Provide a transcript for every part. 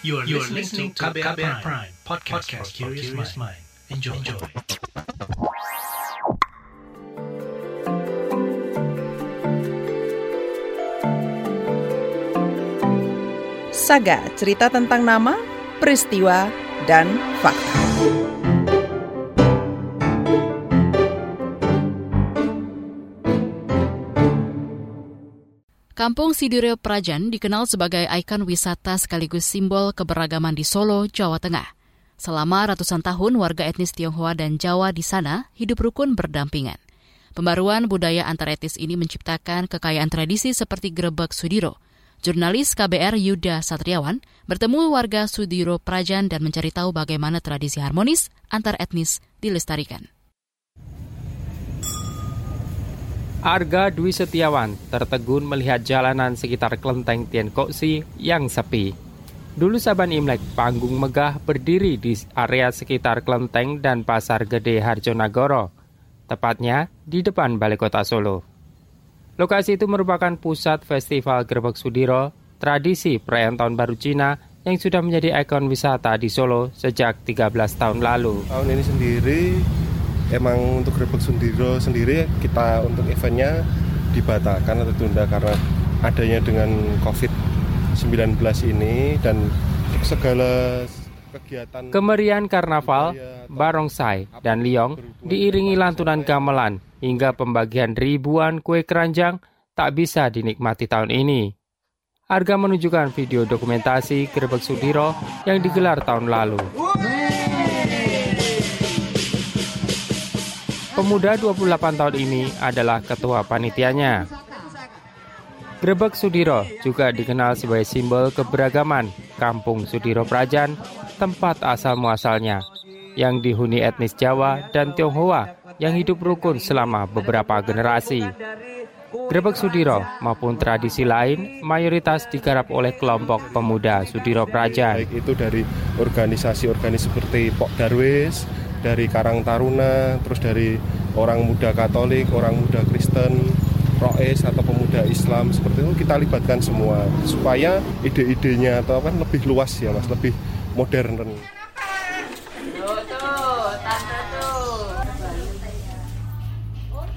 You are, you are listening to KBR, KBR Prime, Prime podcast, podcast for curious mind. Enjoy. Enjoy. Saga, cerita tentang nama, peristiwa, dan fakta. Kampung Sidure Prajan dikenal sebagai ikon wisata sekaligus simbol keberagaman di Solo, Jawa Tengah. Selama ratusan tahun, warga etnis Tionghoa dan Jawa di sana hidup rukun berdampingan. Pembaruan budaya antaretis ini menciptakan kekayaan tradisi seperti grebek Sudiro. Jurnalis KBR Yuda Satriawan bertemu warga Sudiro Prajan dan mencari tahu bagaimana tradisi harmonis antar etnis dilestarikan. Arga Dwi Setiawan tertegun melihat jalanan sekitar kelenteng Tien Koksi yang sepi. Dulu Saban Imlek, panggung megah berdiri di area sekitar kelenteng dan Pasar Gede Harjonagoro, tepatnya di depan Balai Kota Solo. Lokasi itu merupakan pusat Festival Gerbek Sudiro, tradisi perayaan Tahun Baru Cina yang sudah menjadi ikon wisata di Solo sejak 13 tahun lalu. Tahun ini sendiri emang untuk Grebek Sundiro sendiri kita untuk eventnya dibatalkan atau tunda karena adanya dengan COVID-19 ini dan segala kegiatan Kemerian karnaval, barongsai, dan liong diiringi lantunan gamelan hingga pembagian ribuan kue keranjang tak bisa dinikmati tahun ini. Harga menunjukkan video dokumentasi Grebek Sudiro yang digelar tahun lalu. Pemuda 28 tahun ini adalah ketua panitianya. Grebek Sudiro juga dikenal sebagai simbol keberagaman Kampung Sudiro Prajan, tempat asal muasalnya, yang dihuni etnis Jawa dan Tionghoa yang hidup rukun selama beberapa generasi. Grebek Sudiro maupun tradisi lain mayoritas digarap oleh kelompok pemuda Sudiro Prajan. Baik itu dari organisasi-organisasi seperti Pok Darwis, dari Karang Taruna, terus dari orang muda Katolik, orang muda Kristen, Roes atau pemuda Islam seperti itu kita libatkan semua supaya ide-idenya atau kan lebih luas ya mas, lebih modern.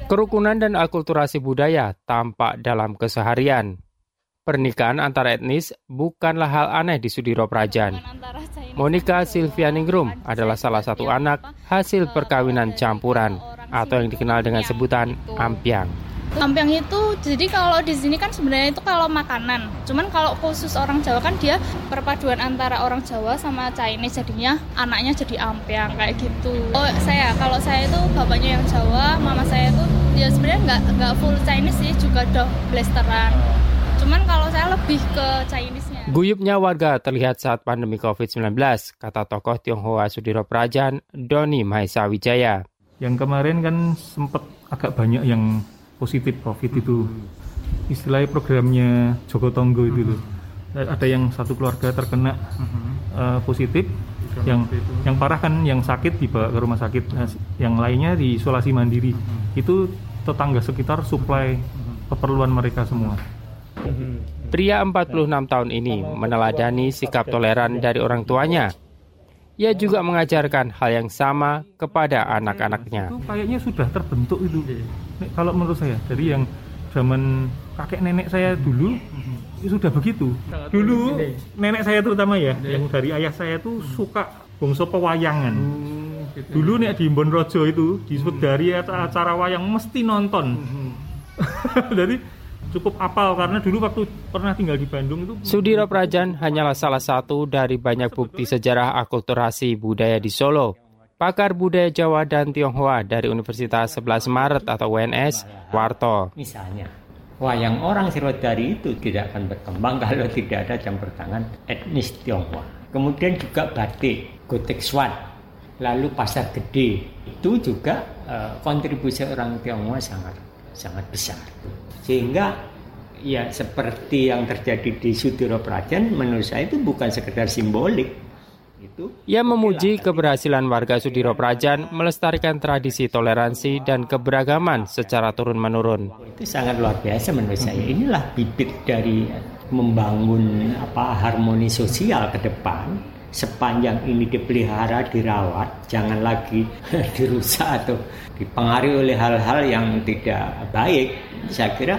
Kerukunan dan akulturasi budaya tampak dalam keseharian. Pernikahan antar etnis bukanlah hal aneh di Sudiro Prajan. Monica Silvianingrum adalah salah satu anak hasil perkawinan campuran atau yang dikenal dengan sebutan ampiang. Ampiang itu jadi kalau di sini kan sebenarnya itu kalau makanan. Cuman kalau khusus orang Jawa kan dia perpaduan antara orang Jawa sama Chinese jadinya anaknya jadi ampiang kayak gitu. Oh saya kalau saya itu bapaknya yang Jawa, mama saya itu ya sebenarnya nggak nggak full Chinese sih juga do blasteran. Cuman kalau saya lebih ke Chinese-nya. Guyupnya warga terlihat saat pandemi COVID-19, kata tokoh Tionghoa Sudiro Prajan, Doni Mahesa Wijaya. Yang kemarin kan sempat agak banyak yang positif COVID itu. Istilahnya programnya Joko Tonggo itu loh. Ada yang satu keluarga terkena uh, positif, yang yang parah kan yang sakit dibawa ke rumah sakit, nah, yang lainnya di isolasi mandiri. Itu tetangga sekitar suplai keperluan mereka semua. Pria 46 tahun ini meneladani sikap toleran dari orang tuanya. Ia juga mengajarkan hal yang sama kepada anak-anaknya. Itu kayaknya sudah terbentuk itu. Kalau menurut saya dari yang zaman kakek nenek saya dulu itu sudah begitu. Dulu nenek saya terutama ya, yang dari ayah saya tuh suka bongso pewayangan. Dulu nih di Bonrojo itu di dari acara wayang mesti nonton. Jadi cukup apal karena dulu waktu pernah tinggal di Bandung itu Sudiro Prajan hanyalah salah satu dari banyak bukti sejarah akulturasi budaya di Solo. Pakar budaya Jawa dan Tionghoa dari Universitas 11 Maret atau UNS, Warto. Misalnya, wayang orang Sirotari itu tidak akan berkembang kalau tidak ada campur tangan etnis Tionghoa. Kemudian juga batik, gotek swan, lalu pasar gede. Itu juga uh, kontribusi orang Tionghoa sangat sangat besar. Sehingga ya seperti yang terjadi di Sudiro Prajan menurut saya itu bukan sekedar simbolik. Itu Ia memuji keberhasilan warga Sudiro Prajan melestarikan tradisi toleransi dan keberagaman secara turun-menurun. Itu sangat luar biasa menurut saya. Inilah bibit dari membangun apa harmoni sosial ke depan sepanjang ini dipelihara, dirawat, jangan lagi dirusak atau dipengaruhi oleh hal-hal yang tidak baik. Saya kira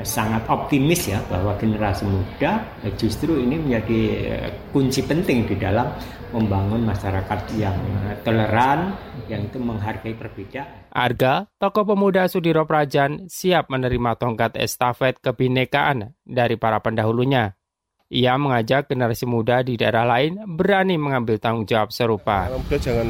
sangat optimis ya bahwa generasi muda justru ini menjadi kunci penting di dalam membangun masyarakat yang toleran, yang itu menghargai perbedaan. Arga, tokoh pemuda Sudiro Prajan siap menerima tongkat estafet kebinekaan dari para pendahulunya. Ia mengajak generasi muda di daerah lain berani mengambil tanggung jawab serupa. Muda jangan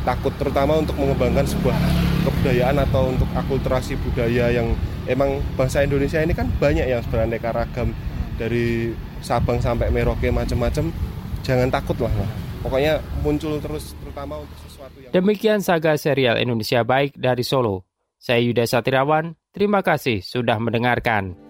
takut terutama untuk mengembangkan sebuah kebudayaan atau untuk akulturasi budaya yang emang bangsa Indonesia ini kan banyak yang beraneka ragam dari Sabang sampai Merauke macam-macam. Jangan takut lah, pokoknya muncul terus terutama untuk sesuatu yang Demikian saga serial Indonesia Baik dari Solo. Saya Yuda Satirawan, terima kasih sudah mendengarkan.